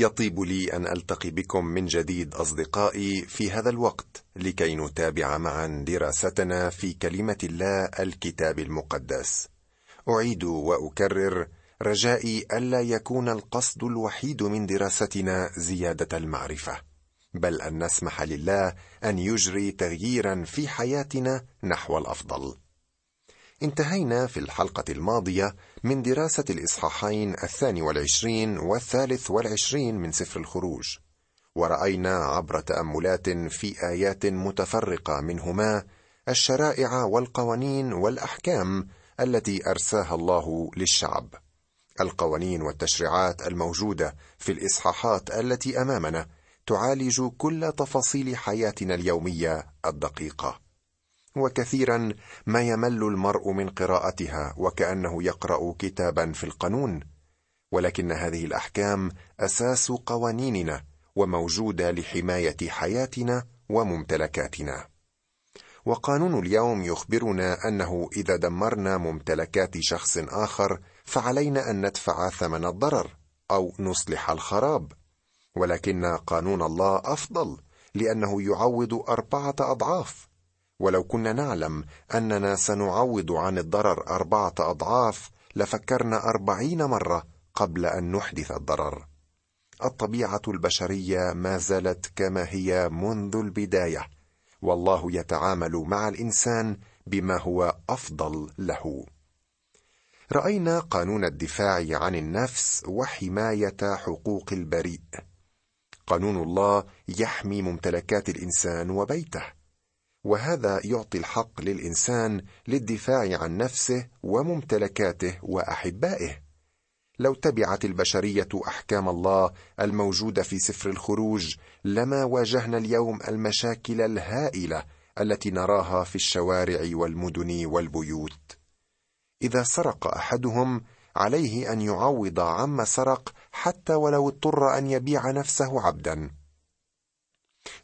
يطيب لي أن ألتقي بكم من جديد أصدقائي في هذا الوقت لكي نتابع معا دراستنا في كلمة الله الكتاب المقدس. أعيد وأكرر رجائي ألا يكون القصد الوحيد من دراستنا زيادة المعرفة بل أن نسمح لله أن يجري تغييرا في حياتنا نحو الأفضل. انتهينا في الحلقة الماضية من دراسة الإصحاحين الثاني والعشرين والثالث والعشرين من سفر الخروج. ورأينا عبر تأملات في آيات متفرقة منهما الشرائع والقوانين والأحكام التي أرساها الله للشعب. القوانين والتشريعات الموجودة في الإصحاحات التي أمامنا تعالج كل تفاصيل حياتنا اليومية الدقيقة. وكثيرا ما يمل المرء من قراءتها وكأنه يقرأ كتابا في القانون. ولكن هذه الأحكام أساس قوانيننا وموجودة لحماية حياتنا وممتلكاتنا. وقانون اليوم يخبرنا أنه إذا دمرنا ممتلكات شخص آخر فعلينا أن ندفع ثمن الضرر أو نصلح الخراب. ولكن قانون الله أفضل لأنه يعوض أربعة أضعاف ولو كنا نعلم أننا سنعوض عن الضرر أربعة أضعاف لفكرنا أربعين مرة قبل أن نحدث الضرر. الطبيعة البشرية ما زالت كما هي منذ البداية والله يتعامل مع الإنسان بما هو أفضل له. رأينا قانون الدفاع عن النفس وحماية حقوق البريء. قانون الله يحمي ممتلكات الإنسان وبيته. وهذا يعطي الحق للإنسان للدفاع عن نفسه وممتلكاته وأحبائه. لو تبعت البشرية أحكام الله الموجودة في سفر الخروج لما واجهنا اليوم المشاكل الهائلة التي نراها في الشوارع والمدن والبيوت. إذا سرق أحدهم عليه أن يعوض عما سرق حتى ولو اضطر أن يبيع نفسه عبدا.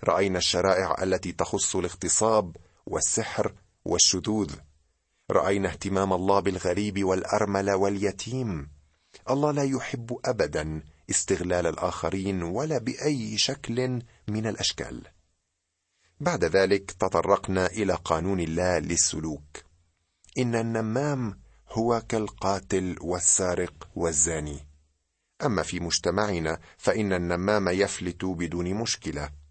رأينا الشرائع التي تخص الاغتصاب والسحر والشذوذ. رأينا اهتمام الله بالغريب والأرمل واليتيم. الله لا يحب ابدا استغلال الآخرين ولا بأي شكل من الأشكال. بعد ذلك تطرقنا إلى قانون الله للسلوك. إن النمام هو كالقاتل والسارق والزاني. أما في مجتمعنا فإن النمام يفلت بدون مشكلة.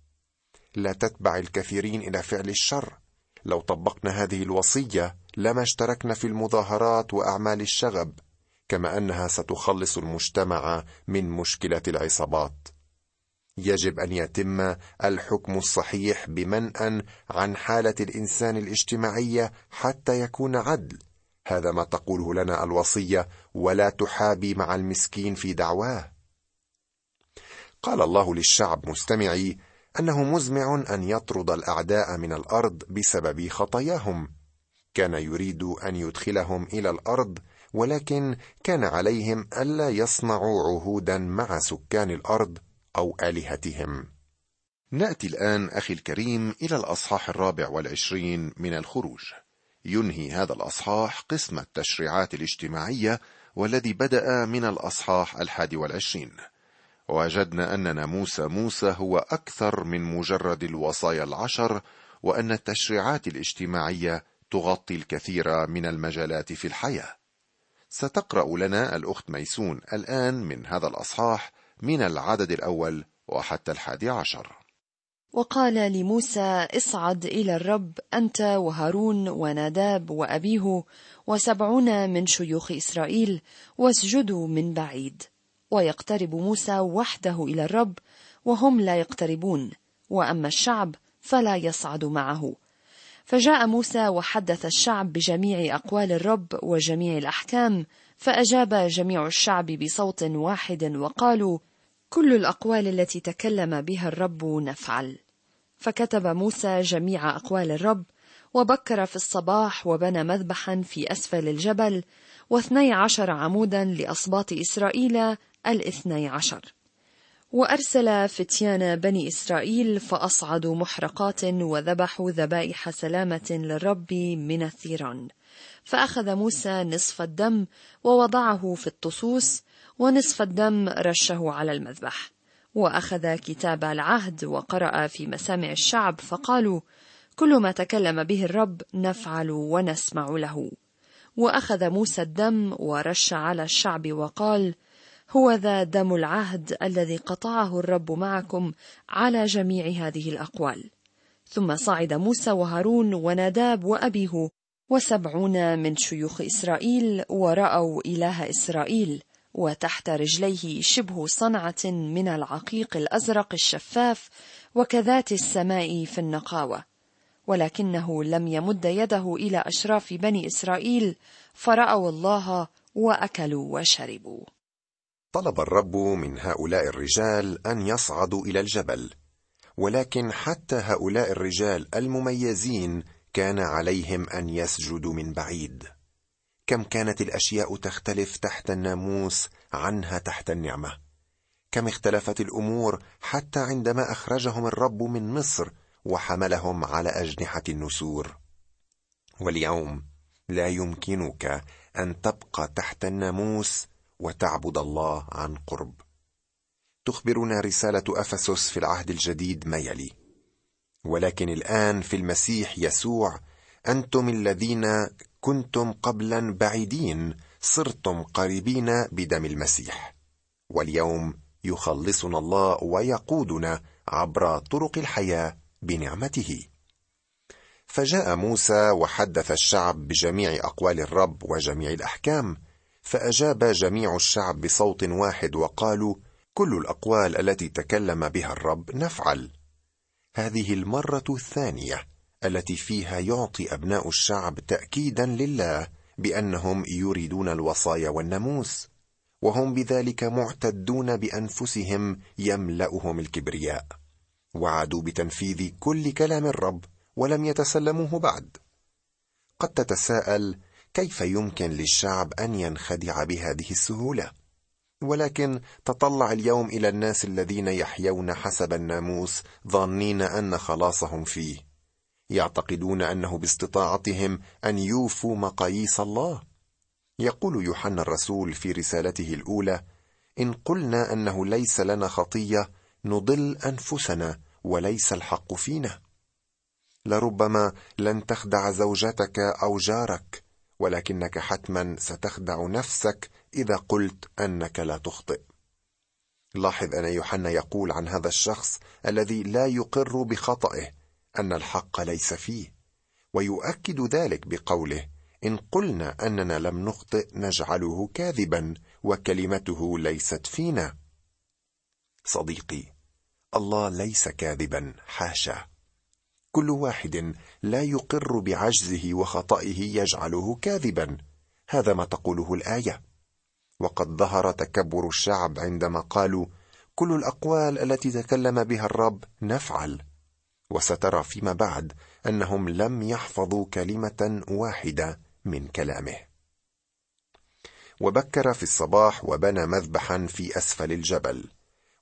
لا تتبع الكثيرين إلى فعل الشر. لو طبقنا هذه الوصية لما اشتركنا في المظاهرات وأعمال الشغب كما أنها ستخلص المجتمع من مشكلة العصابات. يجب أن يتم الحكم الصحيح بمنأ عن حالة الإنسان الاجتماعية حتى يكون عدل. هذا ما تقوله لنا الوصية ولا تحابي مع المسكين في دعواه. قال الله للشعب مستمعي أنه مزمع أن يطرد الأعداء من الأرض بسبب خطاياهم. كان يريد أن يدخلهم إلى الأرض ولكن كان عليهم ألا يصنعوا عهودا مع سكان الأرض أو آلهتهم. نأتي الآن أخي الكريم إلى الأصحاح الرابع والعشرين من الخروج. ينهي هذا الأصحاح قسم التشريعات الاجتماعية والذي بدأ من الأصحاح الحادي والعشرين. وجدنا ان ناموس موسى هو أكثر من مجرد الوصايا العشر وأن التشريعات الاجتماعية تغطي الكثير من المجالات في الحياة. ستقرأ لنا الأخت ميسون الآن من هذا الأصحاح من العدد الأول وحتى الحادي عشر. وقال لموسى اصعد إلى الرب أنت وهارون وناداب وأبيه وسبعون من شيوخ إسرائيل واسجدوا من بعيد. ويقترب موسى وحده إلى الرب وهم لا يقتربون وأما الشعب فلا يصعد معه. فجاء موسى وحدث الشعب بجميع أقوال الرب وجميع الأحكام فأجاب جميع الشعب بصوت واحد وقالوا كل الأقوال التي تكلم بها الرب نفعل. فكتب موسى جميع أقوال الرب وبكر في الصباح وبنى مذبحا في أسفل الجبل واثني عشر عمودا لأصباط إسرائيل الاثني عشر. وأرسل فتيان بني إسرائيل فأصعدوا محرقات وذبحوا ذبائح سلامة للرب من الثيران. فأخذ موسى نصف الدم ووضعه في الطصوص ونصف الدم رشه على المذبح. وأخذ كتاب العهد وقرأ في مسامع الشعب فقالوا كل ما تكلم به الرب نفعل ونسمع له. وأخذ موسى الدم ورش على الشعب وقال هو ذا دم العهد الذي قطعه الرب معكم على جميع هذه الأقوال. ثم صعد موسى وهارون وناداب وأبيه وسبعون من شيوخ إسرائيل ورأوا إله إسرائيل وتحت رجليه شبه صنعة من العقيق الأزرق الشفاف وكذات السماء في النقاوة. ولكنه لم يمد يده إلى أشراف بني إسرائيل فرأوا الله وأكلوا وشربوا. طلب الرب من هؤلاء الرجال أن يصعدوا إلى الجبل ولكن حتى هؤلاء الرجال المميزين كان عليهم أن يسجدوا من بعيد. كم كانت الأشياء تختلف تحت الناموس عنها تحت النعمة. كم اختلفت الأمور حتى عندما أخرجهم الرب من مصر وحملهم على أجنحة النسور. واليوم لا يمكنك أن تبقى تحت الناموس وتعبد الله عن قرب. تخبرنا رسالة أفسس في العهد الجديد ما يلي. ولكن الآن في المسيح يسوع أنتم الذين كنتم قبلا بعيدين صرتم قريبين بدم المسيح. واليوم يخلصنا الله ويقودنا عبر طرق الحياة بنعمته. فجاء موسى وحدث الشعب بجميع أقوال الرب وجميع الأحكام. فأجاب جميع الشعب بصوت واحد وقالوا كل الأقوال التي تكلم بها الرب نفعل. هذه المرة الثانية التي فيها يعطي أبناء الشعب تاكيدا لله بأنهم يريدون الوصايا والناموس وهم بذلك معتدون بأنفسهم يملأهم الكبرياء وعدوا بتنفيذ كل كلام الرب ولم يتسلموه بعد. قد تتساءل كيف يمكن للشعب أن ينخدع بهذه السهولة؟ ولكن تطلع اليوم إلى الناس الذين يحيون حسب الناموس ظانين أن خلاصهم فيه. يعتقدون أنه باستطاعتهم أن يوفوا مقاييس الله. يقول يوحنا الرسول في رسالته الأولى إن قلنا أنه ليس لنا خطية نضل أنفسنا وليس الحق فينا. لربما لن تخدع زوجتك أو جارك ولكنك حتما ستخدع نفسك إذا قلت أنك لا تخطئ. لاحظ أن يوحنا يقول عن هذا الشخص الذي لا يقر بخطئه أن الحق ليس فيه ويؤكد ذلك بقوله إن قلنا أننا لم نخطئ نجعله كاذبا وكلمته ليست فينا. صديقي الله ليس كاذبا حاشا. كل واحد لا يقر بعجزه وخطئه يجعله كاذبا. هذا ما تقوله الآية. وقد ظهر تكبر الشعب عندما قالوا كل الأقوال التي تكلم بها الرب نفعل. وسترى فيما بعد أنهم لم يحفظوا كلمة واحدة من كلامه. وبكر في الصباح وبنى مذبحا في أسفل الجبل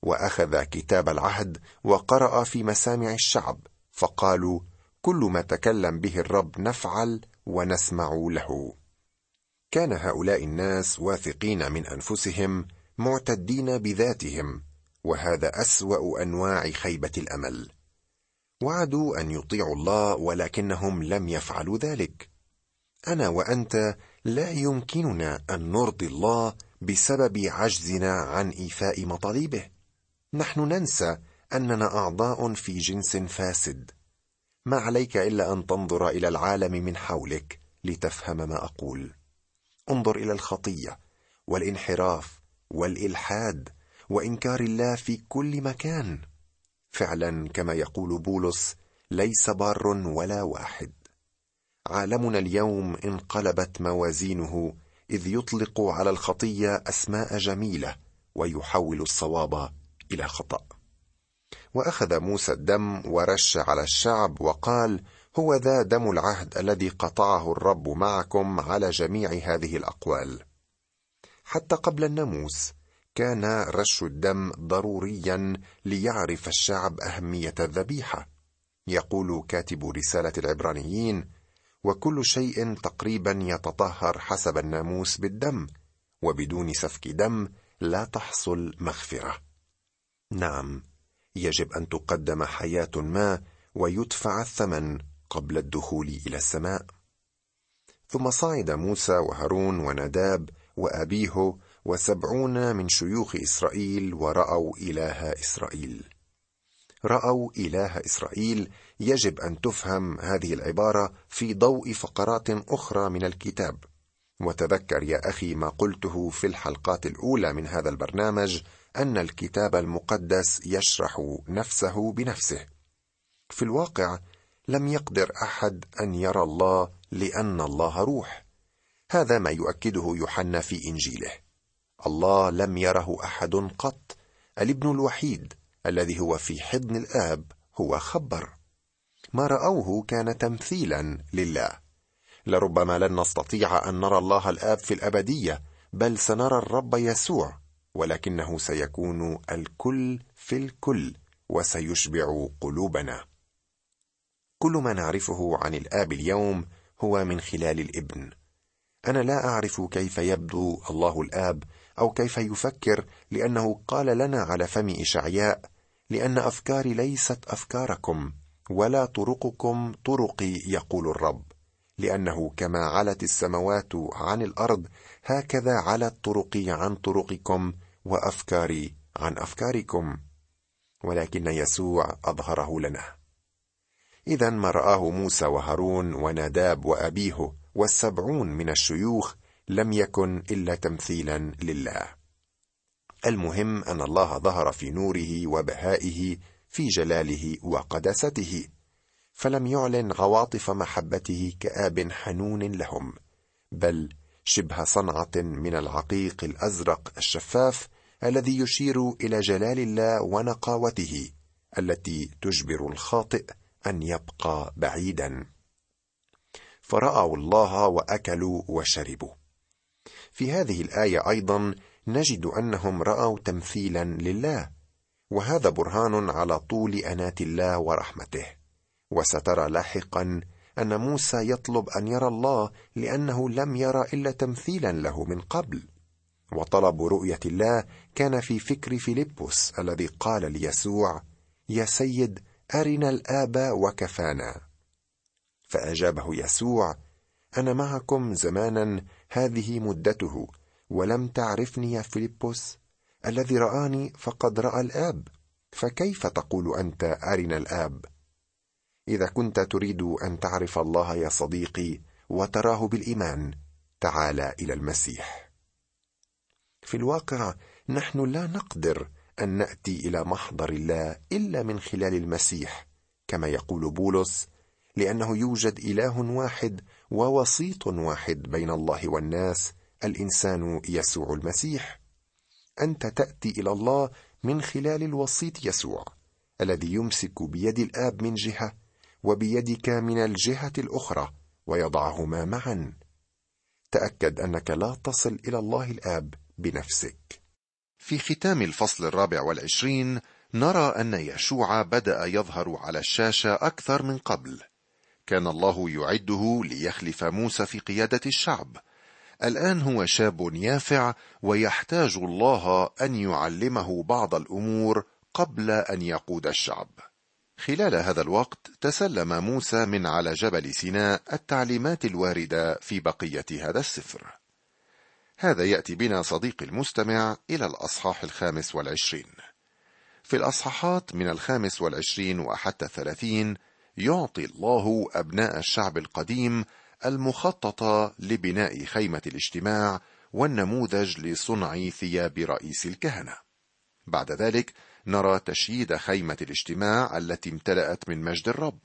وأخذ كتاب العهد وقرأ في مسامع الشعب. فقالوا كل ما تكلم به الرب نفعل ونسمع له. كان هؤلاء الناس واثقين من أنفسهم معتدين بذاتهم وهذا أسوأ أنواع خيبة الأمل. وعدوا أن يطيعوا الله ولكنهم لم يفعلوا ذلك. أنا وأنت لا يمكننا أن نرضي الله بسبب عجزنا عن إيفاء مطالبه. نحن ننسى أننا أعضاء في جنس فاسد. ما عليك إلا أن تنظر إلى العالم من حولك لتفهم ما أقول. انظر إلى الخطية والانحراف والإلحاد وإنكار الله في كل مكان. فعلا كما يقول بولس ليس بار ولا واحد. عالمنا اليوم انقلبت موازينه إذ يطلق على الخطية أسماء جميلة ويحول الصواب إلى خطأ. وأخذ موسى الدم ورش على الشعب وقال هو ذا دم العهد الذي قطعه الرب معكم على جميع هذه الأقوال. حتى قبل الناموس كان رش الدم ضروريا ليعرف الشعب أهمية الذبيحة. يقول كاتب رسالة العبرانيين وكل شيء تقريبا يتطهر حسب الناموس بالدم وبدون سفك دم لا تحصل مغفرة. نعم يجب أن تقدم حياة ما ويدفع الثمن قبل الدخول إلى السماء. ثم صعد موسى وهارون ونداب وأبيه وسبعون من شيوخ إسرائيل ورأوا إله إسرائيل. رأوا إله إسرائيل يجب أن تفهم هذه العبارة في ضوء فقرات أخرى من الكتاب. وتذكر يا أخي ما قلته في الحلقات الأولى من هذا البرنامج أن الكتاب المقدس يشرح نفسه بنفسه. في الواقع لم يقدر أحد أن يرى الله لأن الله روح. هذا ما يؤكده يوحنا في إنجيله. الله لم يره أحد قط. الابن الوحيد الذي هو في حضن الآب هو خبر. ما رأوه كان تمثيلا لله. لربما لن نستطيع أن نرى الله الآب في الأبدية بل سنرى الرب يسوع. ولكنه سيكون الكل في الكل وسيشبع قلوبنا. كل ما نعرفه عن الآب اليوم هو من خلال الإبن. أنا لا أعرف كيف يبدو الله الآب أو كيف يفكر لأنه قال لنا على فم إشعياء لأن أفكاري ليست أفكاركم ولا طرقكم طرقي يقول الرب. لأنه كما علت السماوات عن الأرض هكذا علت طرقي عن طرقكم وأفكاري عن أفكاركم. ولكن يسوع أظهره لنا. إذا ما رآه موسى وهارون وناداب وأبيه والسبعون من الشيوخ لم يكن إلا تمثيلا لله. المهم أن الله ظهر في نوره وبهائه في جلاله وقدسته فلم يعلن عواطف محبته كآب حنون لهم بل شبه صنعة من العقيق الأزرق الشفاف الذي يشير إلى جلال الله ونقاوته التي تجبر الخاطئ أن يبقى بعيدا. فرأوا الله وأكلوا وشربوا. في هذه الآية أيضا نجد أنهم رأوا تمثيلا لله وهذا برهان على طول أنات الله ورحمته. وسترى لاحقا أن موسى يطلب أن يرى الله لأنه لم يرى إلا تمثيلا له من قبل. وطلب رؤية الله كان في فكر فيلبس الذي قال ليسوع يا سيد أرنا الاب وكفانا. فأجابه يسوع أنا معكم زمانا هذه مدته ولم تعرفني يا فيلبس الذي رآني فقد رأى الآب فكيف تقول أنت أرنا الآب؟ إذا كنت تريد أن تعرف الله يا صديقي وتراه بالإيمان تعال إلى المسيح. في الواقع نحن لا نقدر أن نأتي إلى محضر الله إلا من خلال المسيح كما يقول بولس لأنه يوجد إله واحد ووسيط واحد بين الله والناس الإنسان يسوع المسيح. أنت تأتي إلى الله من خلال الوسيط يسوع الذي يمسك بيد الآب من جهة وبيدك من الجهة الأخرى ويضعهما معا. تأكد أنك لا تصل إلى الله الآب بنفسك. في ختام الفصل الرابع والعشرين نرى أن يشوع بدأ يظهر على الشاشة أكثر من قبل. كان الله يعده ليخلف موسى في قيادة الشعب. الآن هو شاب يافع ويحتاج الله أن يعلمه بعض الأمور قبل أن يقود الشعب. خلال هذا الوقت تسلم موسى من على جبل سيناء التعليمات الواردة في بقية هذا السفر. هذا يأتي بنا صديقي المستمع إلى الأصحاح الخامس والعشرين. في الأصحاحات من الخامس والعشرين وحتى الثلاثين يعطي الله أبناء الشعب القديم المخططه لبناء خيمة الاجتماع والنموذج لصنع ثياب رئيس الكهنة. بعد ذلك نرى تشييد خيمة الاجتماع التي امتلأت من مجد الرب.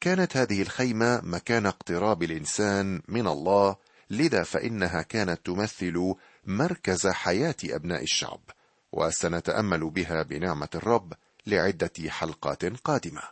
كانت هذه الخيمة مكان اقتراب الإنسان من الله لذا فإنها كانت تمثل مركز حياة أبناء الشعب وسنتأمل بها بنعمة الرب لعدة حلقات قادمة.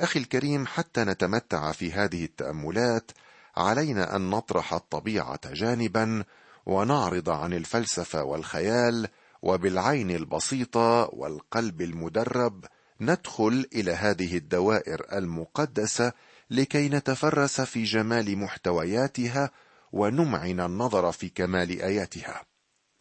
أخي الكريم حتى نتمتع في هذه التأملات علينا أن نطرح الطبيعة جانبا ونعرض عن الفلسفة والخيال وبالعين البسيطة والقلب المدرب ندخل إلى هذه الدوائر المقدسة لكي نتفرس في جمال محتوياتها ونمعن النظر في كمال آياتها.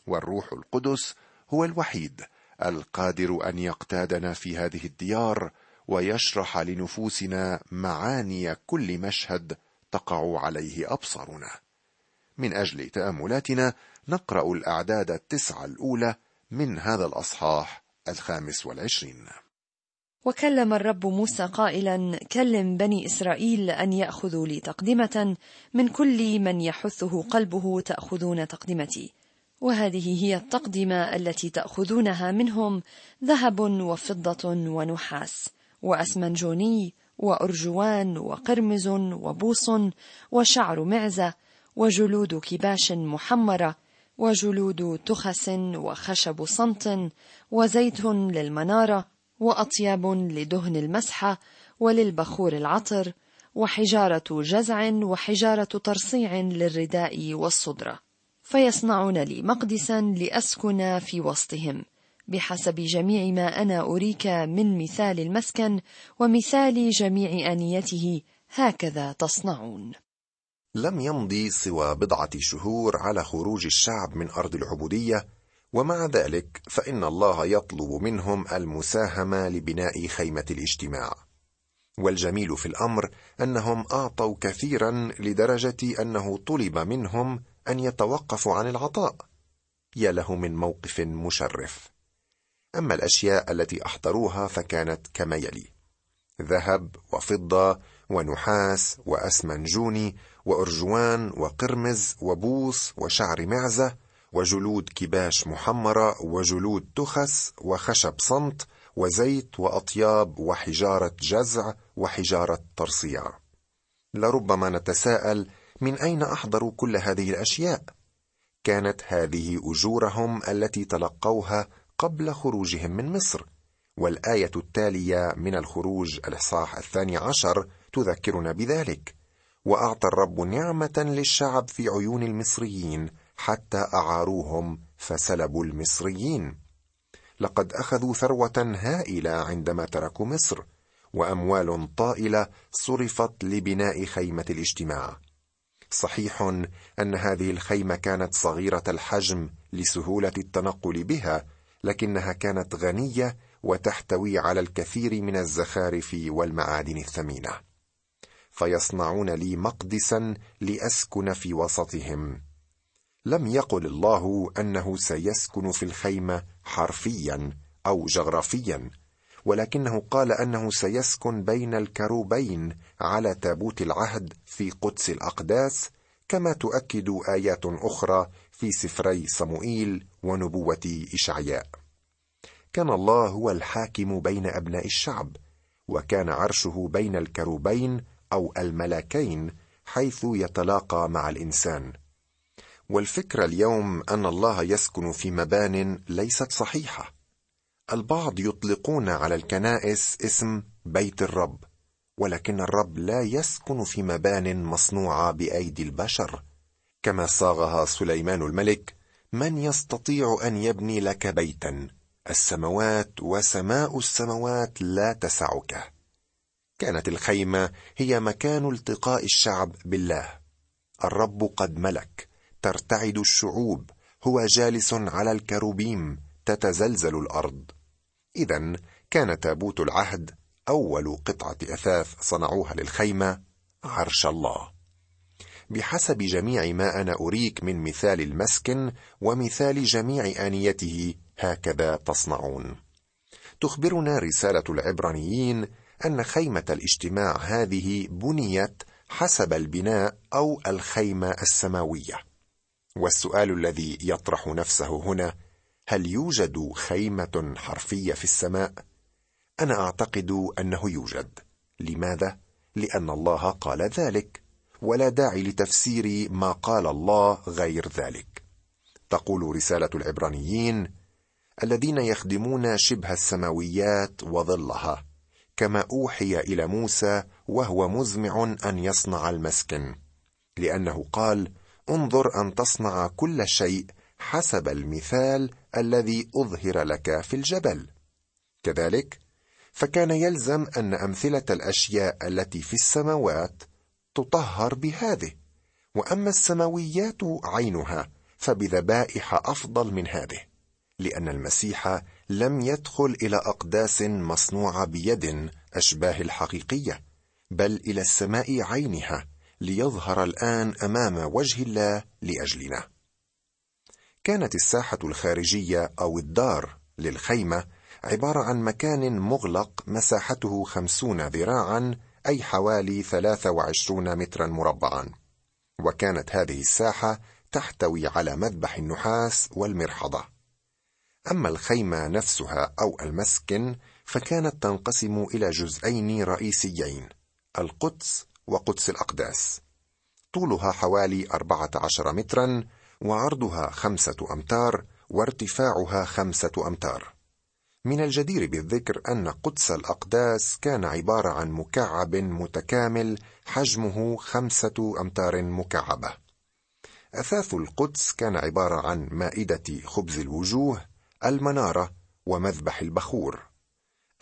والروح القدس هو الوحيد القادر أن يقتادنا في هذه الديار ويشرح لنفوسنا معاني كل مشهد تقع عليه أبصارنا. من أجل تأملاتنا نقرأ الأعداد التسعة الأولى من هذا الأصحاح الخامس والعشرين. وكلم الرب موسى قائلا كلم بني إسرائيل أن يأخذوا لي تقدمة من كل من يحثه قلبه تأخذون تقدمتي. وهذه هي التقدمة التي تأخذونها منهم ذهب وفضة ونحاس وأسمنجوني وأرجوان وقرمز وبوص وشعر معزة وجلود كباش محمرة وجلود تخس وخشب صمت وزيت للمنارة وأطياب لدهن المسحه وللبخور العطر وحجارة جزع وحجارة ترصيع للرداء والصدره فيصنعون لي مقدسا لأسكن في وسطهم. بحسب جميع ما أنا أريك من مثال المسكن ومثال جميع آنيته هكذا تصنعون. لم يمضي سوى بضعة شهور على خروج الشعب من أرض العبودية ومع ذلك فإن الله يطلب منهم المساهمة لبناء خيمة الاجتماع. والجميل في الأمر أنهم أعطوا كثيرا لدرجة أنه طلب منهم أن يتوقفوا عن العطاء. يا له من موقف مشرف. أما الأشياء التي أحضروها فكانت كما يلي ذهب وفضة ونحاس وأسمنجوني وأرجوان وقرمز وبوص وشعر معزة وجلود كباش محمرة وجلود تخس وخشب صمت وزيت وأطياب وحجارة جزع وحجارة ترصيع. لربما نتساءل من أين أحضروا كل هذه الأشياء؟ كانت هذه أجورهم التي تلقوها قبل خروجهم من مصر والآية التالية من الخروج الإصحاح الثاني عشر تذكرنا بذلك. وأعطى الرب نعمة للشعب في عيون المصريين حتى أعاروهم فسلبوا المصريين. لقد أخذوا ثروة هائلة عندما تركوا مصر وأموال طائلة صرفت لبناء خيمة الاجتماع. صحيح أن هذه الخيمة كانت صغيرة الحجم لسهولة التنقل بها لكنها كانت غنية وتحتوي على الكثير من الزخارف والمعادن الثمينة. فيصنعون لي مقدسا لأسكن في وسطهم. لم يقل الله أنه سيسكن في الخيمة حرفيا أو جغرافيا ولكنه قال أنه سيسكن بين الكروبين على تابوت العهد في قدس الأقداس كما تؤكد آيات أخرى في سفري صموئيل ونبوة إشعياء. كان الله هو الحاكم بين أبناء الشعب وكان عرشه بين الكروبين أو الملكين حيث يتلاقى مع الإنسان. والفكرة اليوم أن الله يسكن في مبان ليست صحيحة. البعض يطلقون على الكنائس اسم بيت الرب ولكن الرب لا يسكن في مبان مصنوعة بأيدي البشر. كما صاغها سليمان الملك من يستطيع أن يبني لك بيتا؟ السماوات وسماء السماوات لا تسعك. كانت الخيمة هي مكان التقاء الشعب بالله. الرب قد ملك ترتعد الشعوب هو جالس على الكروبيم تتزلزل الأرض. اذا كان تابوت العهد أول قطعة أثاث صنعوها للخيمة عرش الله. بحسب جميع ما أنا أريك من مثال المسكن ومثال جميع آنيته هكذا تصنعون. تخبرنا رسالة العبرانيين أن خيمة الاجتماع هذه بنيت حسب البناء أو الخيمة السماوية. والسؤال الذي يطرح نفسه هنا هل يوجد خيمة حرفية في السماء؟ أنا أعتقد أنه يوجد. لماذا؟ لأن الله قال ذلك ولا داعي لتفسير ما قال الله غير ذلك. تقول رسالة العبرانيين الذين يخدمون شبه السماويات وظلها. كما أوحي إلى موسى وهو مزمع أن يصنع المسكن لأنه قال انظر أن تصنع كل شيء حسب المثال الذي أظهر لك في الجبل. كذلك فكان يلزم أن أمثلة الأشياء التي في السماوات تطهر بهذه وأما السماويات عينها فبذبائح أفضل من هذه. لأن المسيح لم يدخل إلى أقداس مصنوعة بيد أشباه الحقيقية بل إلى السماء عينها ليظهر الآن أمام وجه الله لأجلنا. كانت الساحة الخارجية أو الدار للخيمة عبارة عن مكان مغلق مساحته خمسون ذراعا أي حوالي ثلاثة وعشرون مترا مربعا. وكانت هذه الساحة تحتوي على مذبح النحاس والمرحضة. أما الخيمة نفسها أو المسكن فكانت تنقسم إلى جزئين رئيسيين القدس وقدس الأقداس. طولها حوالي أربعة عشر مترا وعرضها خمسة أمتار وارتفاعها خمسة أمتار. من الجدير بالذكر أن قدس الأقداس كان عبارة عن مكعب متكامل حجمه خمسة أمتار مكعبة. أثاث القدس كان عبارة عن مائدة خبز الوجوه المنارة ومذبح البخور.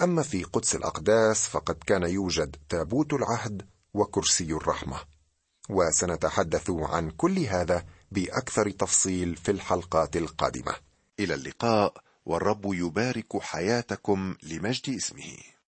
أما في قدس الأقداس فقد كان يوجد تابوت العهد وكرسي الرحمة. وسنتحدث عن كل هذا بأكثر تفصيل في الحلقات القادمة. إلى اللقاء والرب يبارك حياتكم لمجد اسمه.